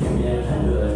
前面是。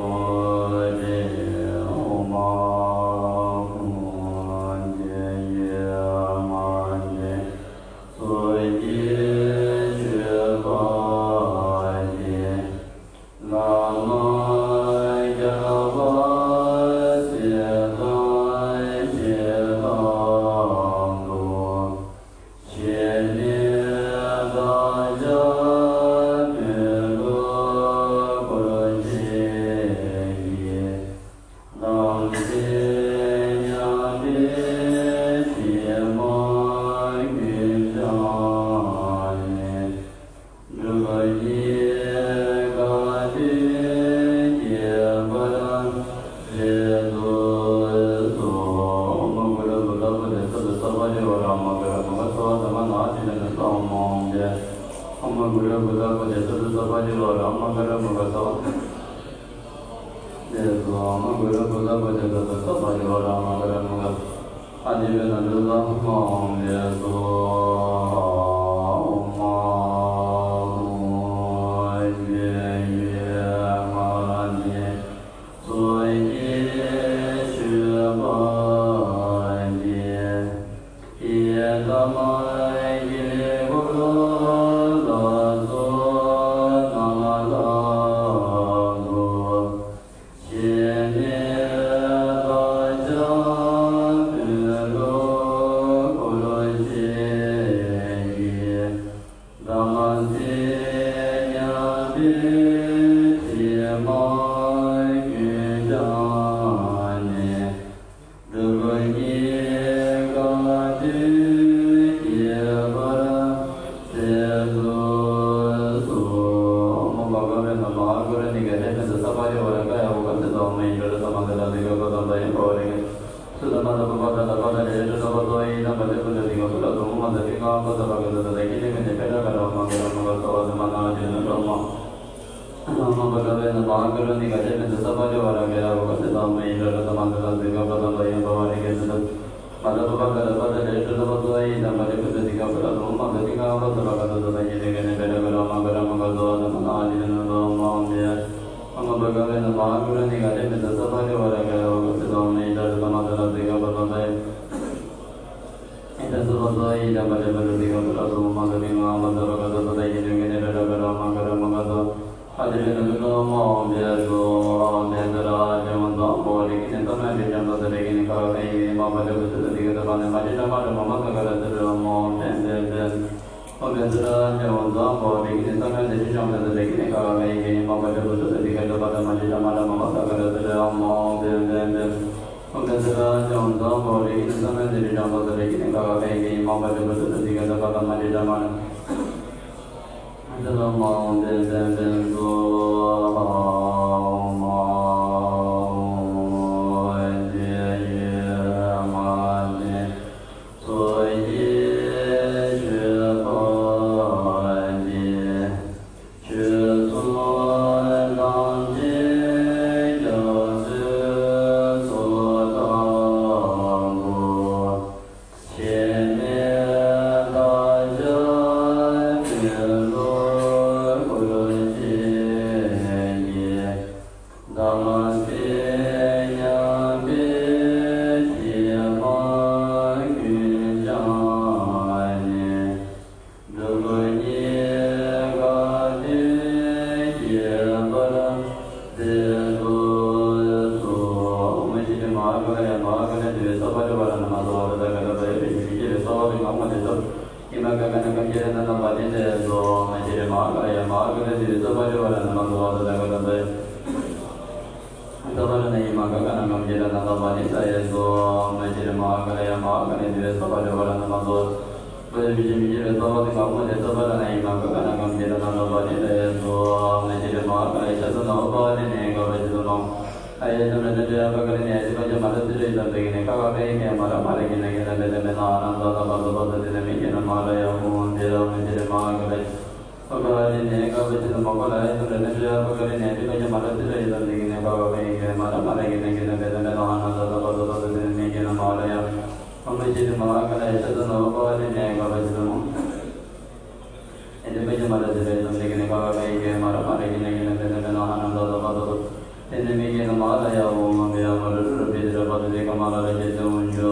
gula gula majasadu sabali wa rama gula magasa rama gula gula majasadu sabali wa rama gula magasa adivinadallahu ma'am yasu lagi nak kalau lagi kena mampu ada betul tapi kalau pada majlis sama ada mampu tak ada betul Allah dan dan dan Maka sekarang lah, jangan tahu bahwa ini sama jadi nama terlebih nak kalau lagi kena mampu ada betul tapi kalau pada majlis sama ada mampu dan dan dan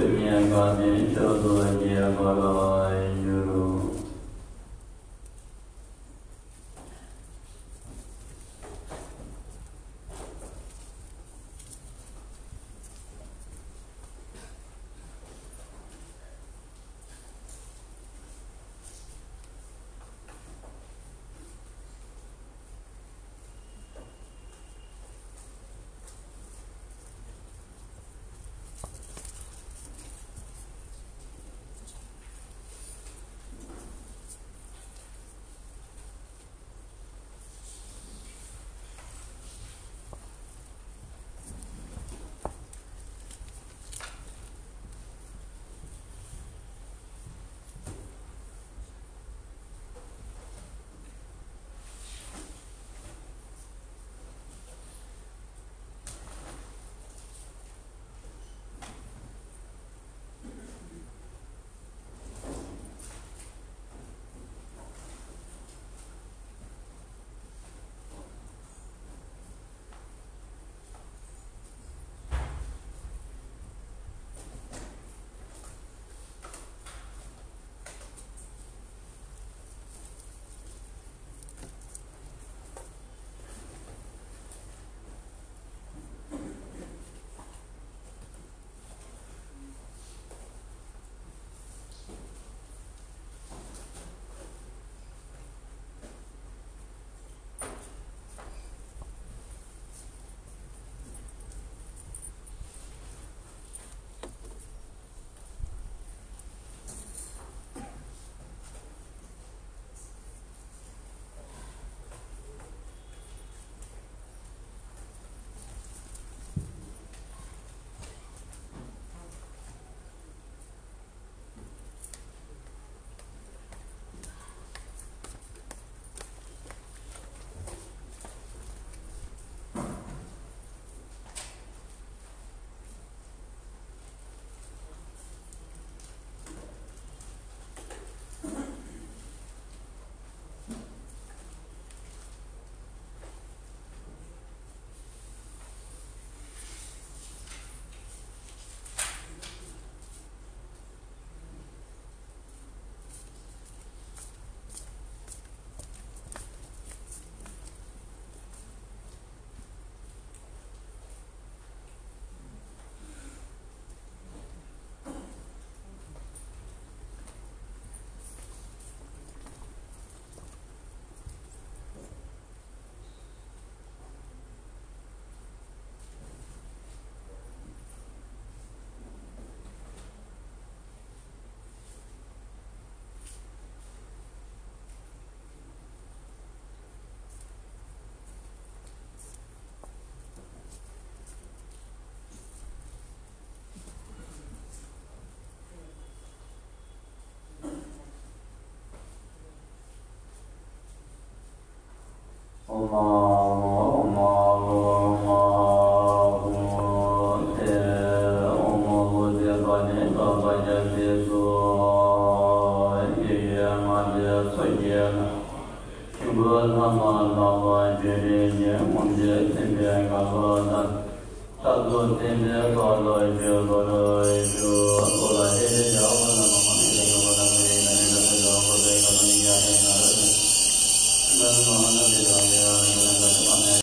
平安高顶，笑得也快乐。